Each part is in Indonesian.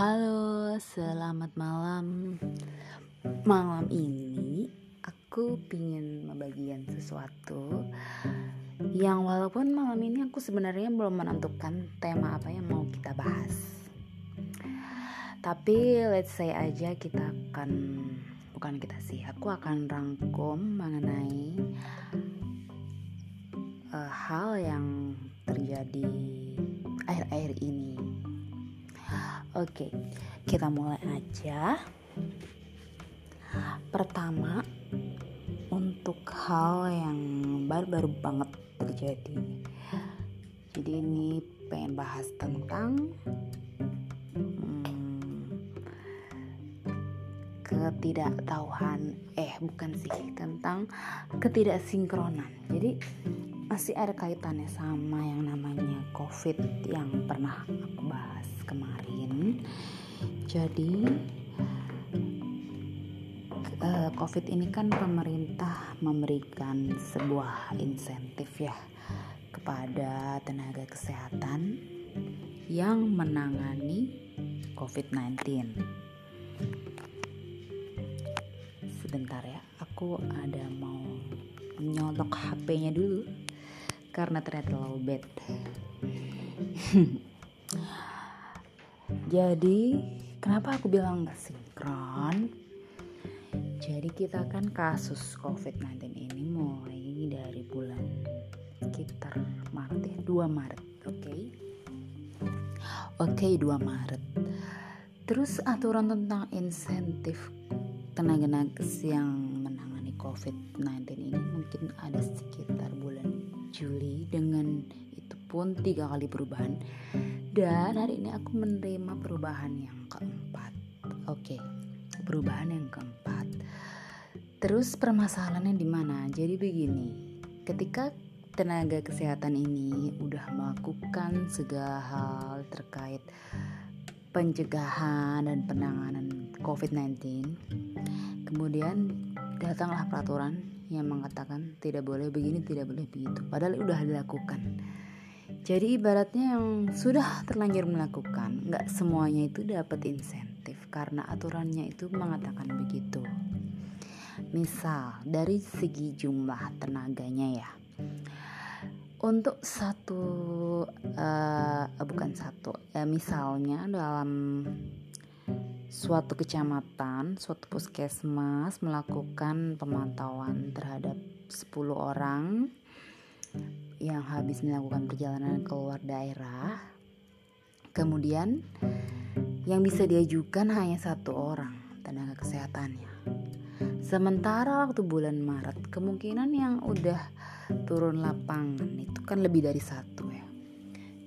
Halo, selamat malam. Malam ini aku pingin membagikan sesuatu yang walaupun malam ini aku sebenarnya belum menentukan tema apa yang mau kita bahas. Tapi let's say aja kita akan bukan kita sih, aku akan rangkum mengenai uh, hal yang terjadi akhir-akhir ini Oke, kita mulai aja. Pertama, untuk hal yang baru-baru banget terjadi. Jadi ini pengen bahas tentang hmm, ketidaktahuan, eh bukan sih tentang ketidaksinkronan. Jadi masih ada kaitannya sama yang namanya COVID yang pernah aku bahas kemarin. Jadi uh, COVID ini kan pemerintah memberikan sebuah insentif ya kepada tenaga kesehatan yang menangani COVID-19. Sebentar ya, aku ada mau nyolok HP-nya dulu karena ternyata lowbat. Jadi, kenapa aku bilang gak sinkron? Jadi kita kan kasus COVID-19 ini mulai dari bulan sekitar Maret ya, 2 Maret, oke? Okay? Oke, okay, 2 Maret. Terus aturan tentang insentif tenaga nakes yang menangani COVID-19 ini mungkin ada sekitar bulan Juli dengan pun tiga kali perubahan dan hari ini aku menerima perubahan yang keempat. Oke, perubahan yang keempat. Terus permasalahannya di mana? Jadi begini, ketika tenaga kesehatan ini udah melakukan segala hal terkait pencegahan dan penanganan COVID-19, kemudian datanglah peraturan yang mengatakan tidak boleh begini, tidak boleh begitu. Padahal udah dilakukan jadi ibaratnya yang sudah terlanjur melakukan, nggak semuanya itu dapat insentif karena aturannya itu mengatakan begitu. Misal dari segi jumlah tenaganya ya, untuk satu uh, bukan satu, ya misalnya dalam suatu kecamatan, suatu puskesmas melakukan pemantauan terhadap 10 orang yang habis melakukan perjalanan keluar daerah. Kemudian yang bisa diajukan hanya satu orang tenaga kesehatannya. Sementara waktu bulan Maret kemungkinan yang udah turun lapangan itu kan lebih dari satu ya.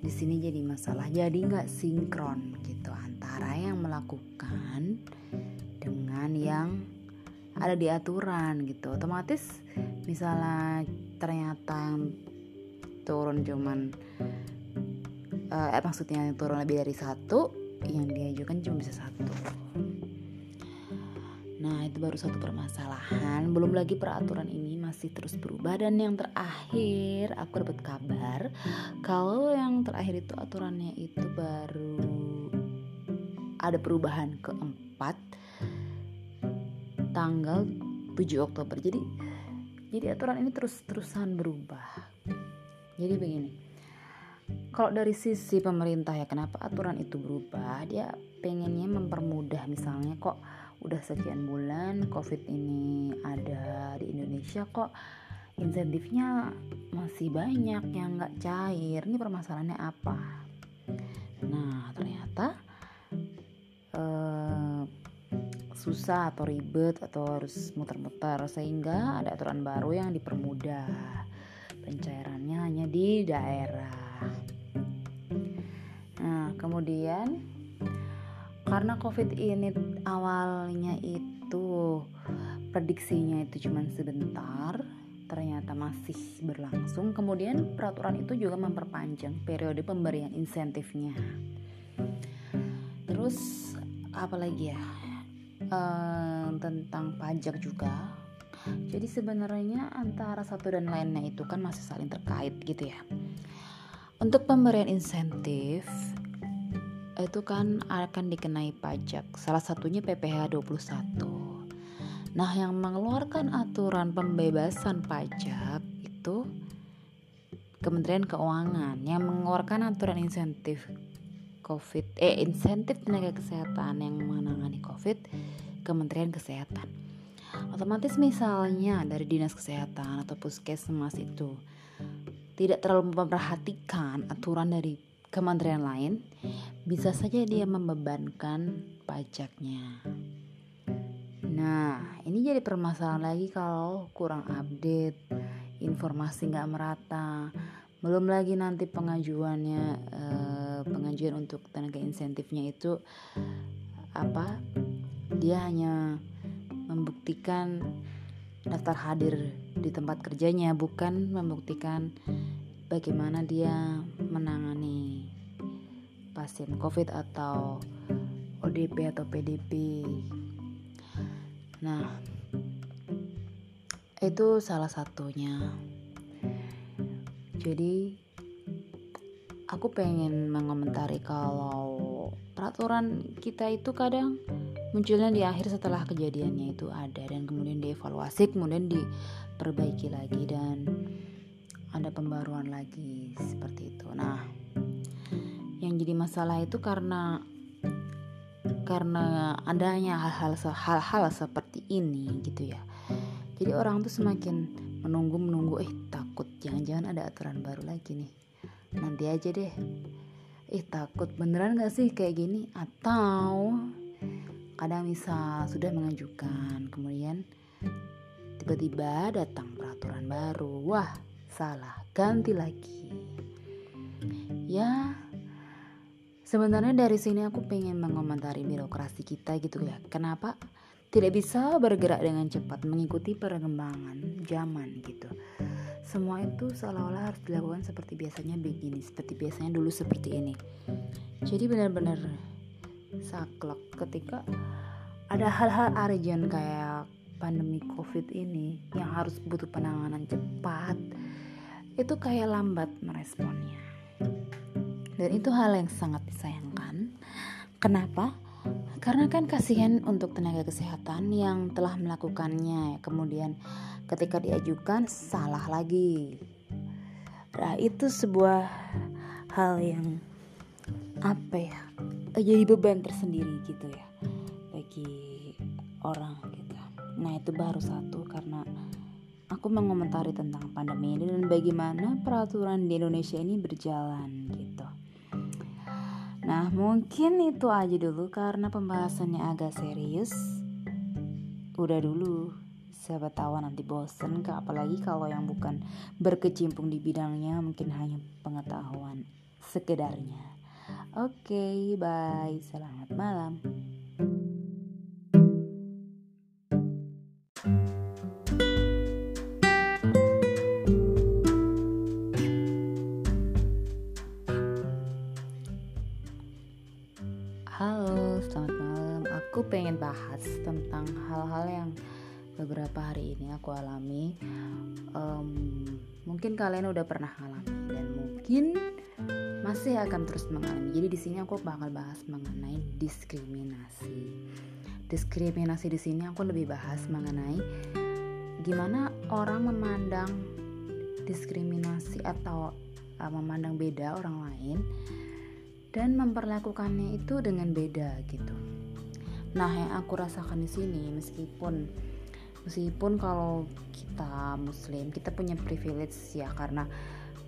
Di sini jadi masalah, jadi nggak sinkron gitu antara yang melakukan dengan yang ada di aturan gitu. Otomatis misalnya ternyata yang turun cuman uh, eh, maksudnya turun lebih dari satu yang diajukan cuma bisa satu. Nah itu baru satu permasalahan. Belum lagi peraturan ini masih terus berubah. Dan yang terakhir aku dapat kabar kalau yang terakhir itu aturannya itu baru ada perubahan keempat tanggal 7 Oktober. Jadi jadi aturan ini terus terusan berubah jadi begini kalau dari sisi pemerintah ya kenapa aturan itu berubah? Dia pengennya mempermudah misalnya kok udah sekian bulan covid ini ada di Indonesia kok insentifnya masih banyak yang nggak cair? Ini permasalahannya apa? Nah ternyata eh, susah atau ribet atau harus muter-muter sehingga ada aturan baru yang dipermudah pencairannya hanya di daerah. Nah, kemudian karena COVID ini awalnya itu prediksinya itu cuma sebentar, ternyata masih berlangsung. Kemudian peraturan itu juga memperpanjang periode pemberian insentifnya. Terus apalagi ya? Ehm, tentang pajak juga jadi sebenarnya antara satu dan lainnya itu kan masih saling terkait gitu ya. Untuk pemberian insentif itu kan akan dikenai pajak. Salah satunya PPh 21. Nah, yang mengeluarkan aturan pembebasan pajak itu Kementerian Keuangan yang mengeluarkan aturan insentif COVID eh insentif tenaga kesehatan yang menangani COVID Kementerian Kesehatan. Otomatis misalnya dari dinas kesehatan atau puskesmas itu tidak terlalu memperhatikan aturan dari kementerian lain, bisa saja dia membebankan pajaknya. Nah, ini jadi permasalahan lagi kalau kurang update, informasi nggak merata, belum lagi nanti pengajuannya eh, pengajuan untuk tenaga insentifnya itu apa? Dia hanya membuktikan daftar hadir di tempat kerjanya, bukan membuktikan bagaimana dia menangani pasien COVID atau ODP atau PDP. Nah, itu salah satunya. Jadi, aku pengen mengomentari kalau peraturan kita itu kadang munculnya di akhir setelah kejadiannya itu ada dan kemudian dievaluasi, kemudian diperbaiki lagi dan ada pembaruan lagi seperti itu. Nah, yang jadi masalah itu karena karena adanya hal-hal hal-hal seperti ini gitu ya. Jadi orang tuh semakin menunggu menunggu eh takut jangan-jangan ada aturan baru lagi nih. Nanti aja deh. Eh takut beneran gak sih kayak gini atau kadang misal sudah mengajukan kemudian tiba-tiba datang peraturan baru. Wah, salah, ganti lagi. Ya, sebenarnya dari sini aku pengen mengomentari birokrasi kita gitu ya. Kenapa tidak bisa bergerak dengan cepat mengikuti perkembangan zaman gitu. Semua itu seolah-olah harus dilakukan seperti biasanya begini, seperti biasanya dulu seperti ini. Jadi benar-benar saklek ketika ada hal-hal urgent kayak pandemi covid ini yang harus butuh penanganan cepat itu kayak lambat meresponnya. Dan itu hal yang sangat disayangkan. Kenapa? Karena kan kasihan untuk tenaga kesehatan yang telah melakukannya, kemudian ketika diajukan salah lagi. Nah, itu sebuah hal yang apa ya? Jadi beban tersendiri gitu ya bagi orang gitu. Nah, itu baru satu karena aku mengomentari tentang pandemi ini dan bagaimana peraturan di Indonesia ini berjalan gitu. Nah, mungkin itu aja dulu karena pembahasannya agak serius. Udah dulu, siapa tahu nanti bosen kak apalagi kalau yang bukan berkecimpung di bidangnya mungkin hanya pengetahuan sekedarnya. Oke, okay, bye. Selamat malam. pengen bahas tentang hal-hal yang beberapa hari ini aku alami. Um, mungkin kalian udah pernah alami dan mungkin masih akan terus mengalami. Jadi di sini aku bakal bahas mengenai diskriminasi. Diskriminasi di sini aku lebih bahas mengenai gimana orang memandang diskriminasi atau uh, memandang beda orang lain dan memperlakukannya itu dengan beda gitu. Nah, yang aku rasakan di sini meskipun meskipun kalau kita muslim, kita punya privilege ya karena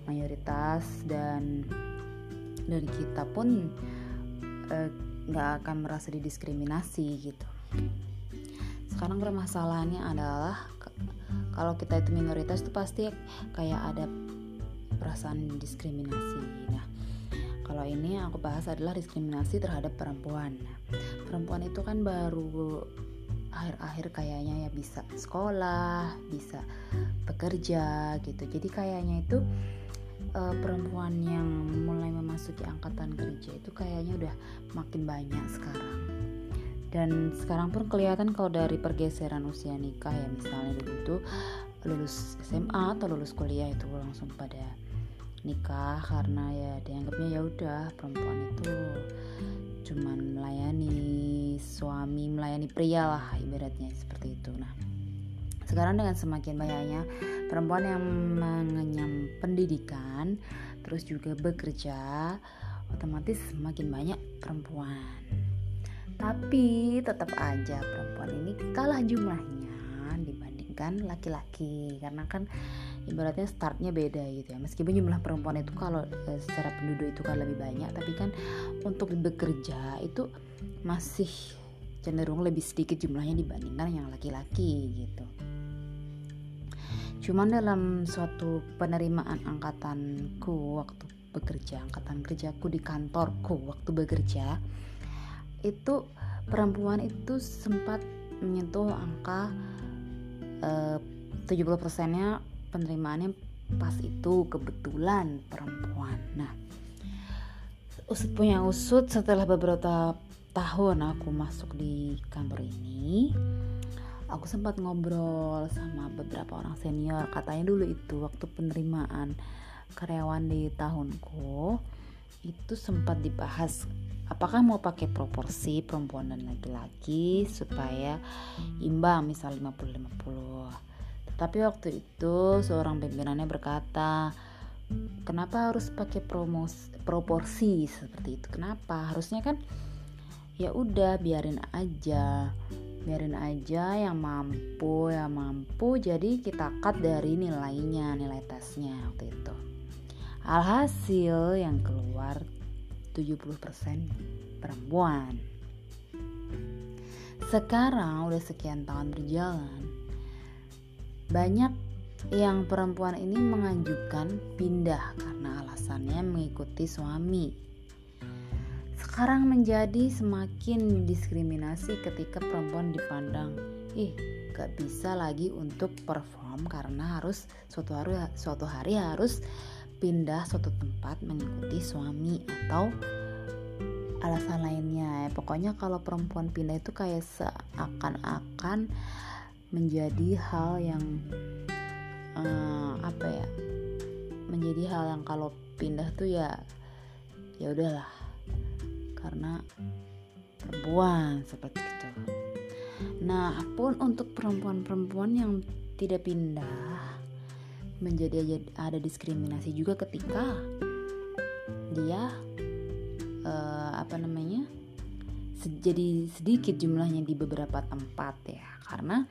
mayoritas dan dari kita pun eh, nggak akan merasa didiskriminasi gitu. Sekarang permasalahannya adalah kalau kita itu minoritas itu pasti kayak ada perasaan diskriminasi. Nah, kalau ini yang aku bahas adalah diskriminasi terhadap perempuan. Perempuan itu kan baru akhir-akhir kayaknya ya bisa sekolah, bisa bekerja gitu. Jadi kayaknya itu uh, perempuan yang mulai memasuki angkatan kerja itu kayaknya udah makin banyak sekarang. Dan sekarang pun kelihatan kalau dari pergeseran usia nikah ya misalnya dulu itu lulus SMA atau lulus kuliah itu langsung pada nikah karena ya dianggapnya ya udah perempuan itu cuman melayani suami melayani pria lah ibaratnya seperti itu. Nah sekarang dengan semakin banyaknya perempuan yang mengenyam pendidikan terus juga bekerja otomatis semakin banyak perempuan. Tapi tetap aja perempuan ini kalah jumlahnya dibandingkan laki-laki karena kan ibaratnya startnya beda gitu ya. Meskipun jumlah perempuan itu kalau e, secara penduduk itu kan lebih banyak tapi kan untuk bekerja itu masih cenderung lebih sedikit jumlahnya dibandingkan yang laki-laki gitu. Cuman dalam suatu penerimaan angkatanku waktu bekerja angkatan kerjaku di kantorku waktu bekerja itu perempuan itu sempat menyentuh angka eh, 70 persennya penerimaannya pas itu kebetulan perempuan. Nah usut punya usut setelah beberapa tahun aku masuk di kantor ini aku sempat ngobrol sama beberapa orang senior. Katanya dulu itu waktu penerimaan karyawan di tahunku itu sempat dibahas apakah mau pakai proporsi perempuan dan laki-laki supaya imbang misal 50-50 tapi waktu itu seorang pimpinannya berkata kenapa harus pakai promos proporsi seperti itu? Kenapa? Harusnya kan ya udah biarin aja. Biarin aja yang mampu yang mampu jadi kita cut dari nilainya nilai tesnya waktu itu. Alhasil yang keluar 70% perempuan. Sekarang udah sekian tahun berjalan, banyak yang perempuan ini mengajukan pindah karena alasannya mengikuti suami. Sekarang menjadi semakin diskriminasi ketika perempuan dipandang, ih gak bisa lagi untuk perform karena harus suatu hari suatu hari harus pindah suatu tempat mengikuti suami atau alasan lainnya ya pokoknya kalau perempuan pindah itu kayak seakan-akan menjadi hal yang uh, apa ya menjadi hal yang kalau pindah tuh ya ya udahlah. Karena perempuan seperti itu. Nah pun untuk perempuan-perempuan yang tidak pindah menjadi ada diskriminasi juga ketika dia uh, apa namanya jadi sedikit jumlahnya di beberapa tempat ya. Karena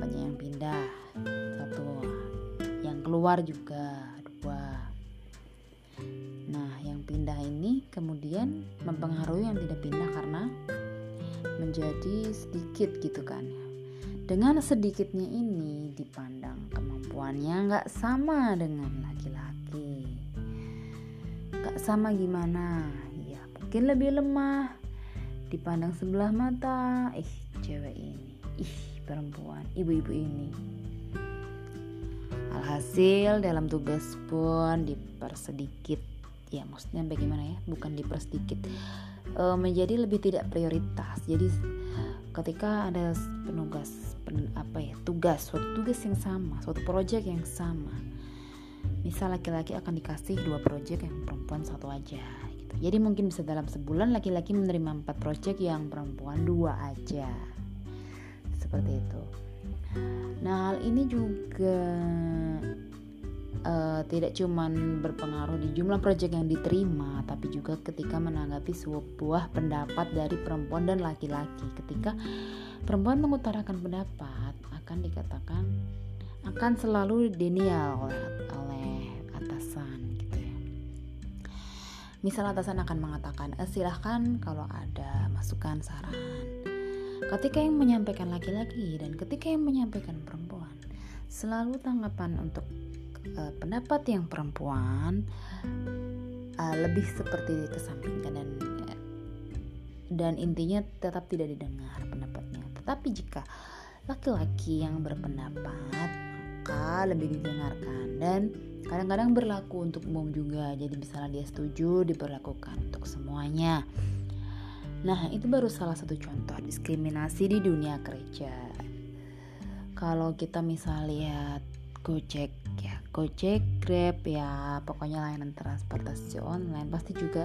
banyak yang pindah satu yang keluar juga dua nah yang pindah ini kemudian mempengaruhi yang tidak pindah karena menjadi sedikit gitu kan dengan sedikitnya ini dipandang kemampuannya nggak sama dengan laki-laki. Nggak sama gimana? Ya mungkin lebih lemah. Dipandang sebelah mata, ih cewek ini, ih perempuan, ibu-ibu ini. Alhasil dalam tugas pun dipersedikit. Ya maksudnya bagaimana ya? Bukan dipersedikit. E, menjadi lebih tidak prioritas. Jadi ketika ada penugas apa ya tugas suatu tugas yang sama suatu proyek yang sama misal laki-laki akan dikasih dua proyek yang perempuan satu aja gitu. jadi mungkin bisa dalam sebulan laki-laki menerima empat proyek yang perempuan dua aja seperti itu nah hal ini juga uh, tidak cuman berpengaruh di jumlah proyek yang diterima, tapi juga ketika menanggapi sebuah pendapat dari perempuan dan laki-laki. Ketika perempuan mengutarakan pendapat akan dikatakan akan selalu denial oleh, oleh atasan gitu ya. Misal atasan akan mengatakan eh, silahkan kalau ada masukan saran. Ketika yang menyampaikan laki-laki dan ketika yang menyampaikan perempuan, selalu tanggapan untuk uh, pendapat yang perempuan uh, lebih seperti kesampingkan dan dan intinya tetap tidak didengar pendapatnya tetapi jika laki-laki yang berpendapat, maka lebih didengarkan dan kadang-kadang berlaku untuk umum juga. Jadi misalnya dia setuju diberlakukan untuk semuanya. Nah, itu baru salah satu contoh diskriminasi di dunia kerja. Kalau kita misalnya lihat Gojek ya, Gojek, Grab ya pokoknya layanan transportasi online pasti juga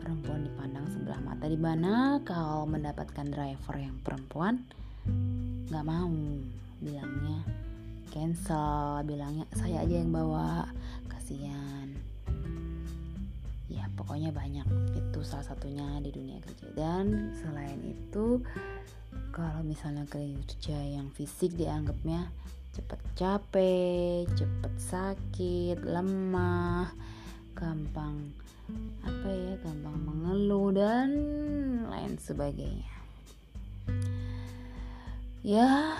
perempuan dipandang sebelah mata di mana kalau mendapatkan driver yang perempuan nggak mau bilangnya cancel bilangnya saya aja yang bawa kasihan ya pokoknya banyak. Itu salah satunya di dunia kerja. Dan selain itu kalau misalnya kerja yang fisik dianggapnya cepet capek, cepet sakit, lemah, gampang apa ya, gampang mengeluh dan lain sebagainya. Ya,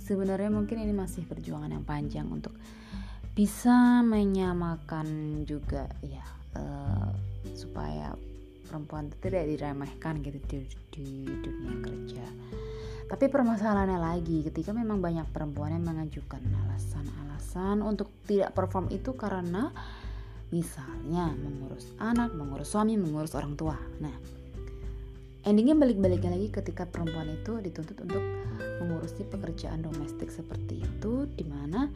sebenarnya mungkin ini masih perjuangan yang panjang untuk bisa menyamakan juga ya uh, supaya perempuan itu tidak diremehkan gitu di, di dunia kerja tapi permasalahannya lagi ketika memang banyak perempuan yang mengajukan alasan-alasan untuk tidak perform itu karena misalnya mengurus anak, mengurus suami, mengurus orang tua. Nah, endingnya balik-baliknya lagi ketika perempuan itu dituntut untuk mengurusi pekerjaan domestik seperti itu, di mana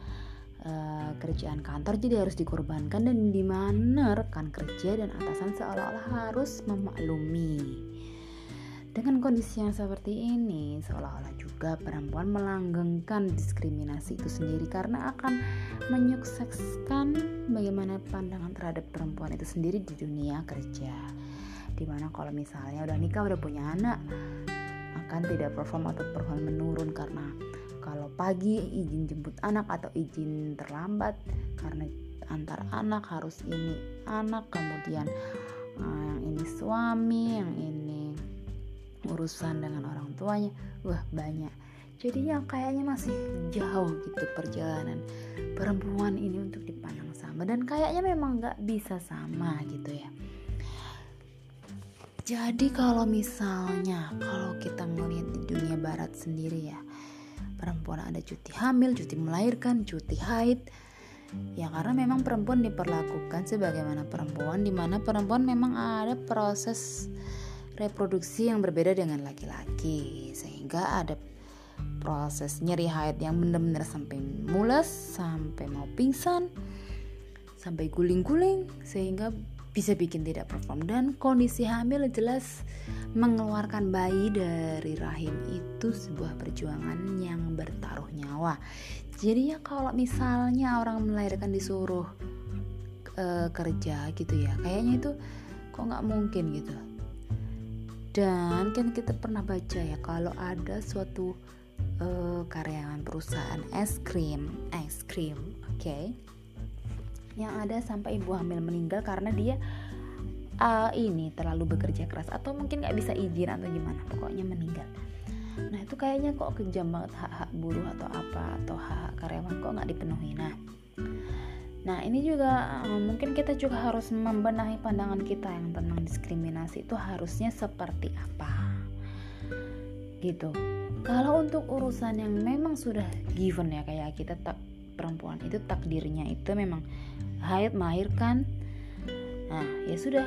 uh, kerjaan kantor jadi harus dikorbankan dan di mana rekan kerja dan atasan seolah-olah harus memaklumi dengan kondisi yang seperti ini, seolah-olah juga perempuan melanggengkan diskriminasi itu sendiri karena akan menyukseskan bagaimana pandangan terhadap perempuan itu sendiri di dunia kerja. Di mana kalau misalnya udah nikah, udah punya anak, akan tidak perform atau perform menurun karena pagi izin jemput anak atau izin terlambat. Karena antar anak harus ini anak kemudian uh, yang ini suami yang ini urusan dengan orang tuanya. Wah banyak. Jadi yang kayaknya masih jauh gitu perjalanan perempuan ini untuk dipandang sama. Dan kayaknya memang nggak bisa sama gitu ya. Jadi kalau misalnya kalau kita ngelihat di dunia barat sendiri ya perempuan ada cuti hamil, cuti melahirkan, cuti haid. Ya karena memang perempuan diperlakukan sebagaimana perempuan di mana perempuan memang ada proses reproduksi yang berbeda dengan laki-laki. Sehingga ada proses nyeri haid yang benar-benar sampai mules sampai mau pingsan sampai guling-guling sehingga bisa bikin tidak perform. Dan kondisi hamil jelas mengeluarkan bayi dari rahim itu sebuah perjuangan yang bertaruh nyawa. Jadi ya kalau misalnya orang melahirkan disuruh uh, kerja gitu ya kayaknya itu kok nggak mungkin gitu. Dan kan kita pernah baca ya kalau ada suatu uh, karyawan perusahaan es krim es krim oke okay, yang ada sampai ibu hamil meninggal karena dia uh, ini terlalu bekerja keras atau mungkin nggak bisa izin atau gimana pokoknya meninggal nah itu kayaknya kok kejam banget hak-hak buruh atau apa atau hak, -hak karyawan kok nggak dipenuhi nah Nah, ini juga um, mungkin kita juga harus membenahi pandangan kita yang tentang diskriminasi itu harusnya seperti apa. Gitu. Kalau untuk urusan yang memang sudah given ya kayak kita tak perempuan itu takdirnya itu memang haid melahirkan. Nah, ya sudah.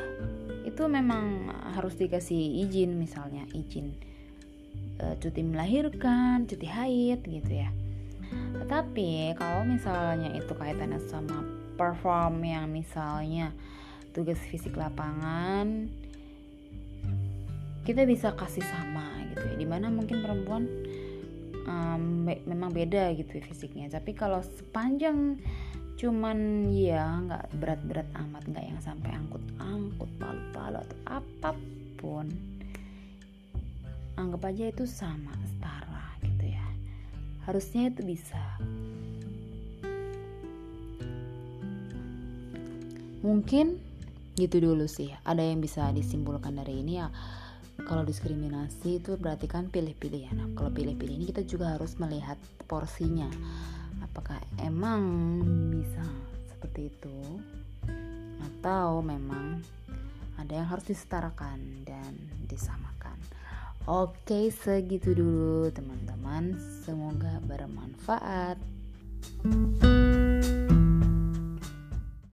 Itu memang harus dikasih izin misalnya izin uh, cuti melahirkan, cuti haid gitu ya tetapi kalau misalnya itu kaitannya sama perform yang misalnya tugas fisik lapangan kita bisa kasih sama gitu ya di mana mungkin perempuan um, be memang beda gitu ya fisiknya. Tapi kalau sepanjang cuman ya nggak berat-berat amat nggak yang sampai angkut-angkut palu-palu atau apa pun anggap aja itu sama harusnya itu bisa. Mungkin gitu dulu sih ada yang bisa disimpulkan dari ini ya kalau diskriminasi itu berarti kan pilih-pilih ya nah kalau pilih-pilih ini kita juga harus melihat porsinya apakah emang bisa seperti itu atau memang ada yang harus disetarakan dan disamakan Oke, segitu dulu teman-teman. Semoga bermanfaat. thank you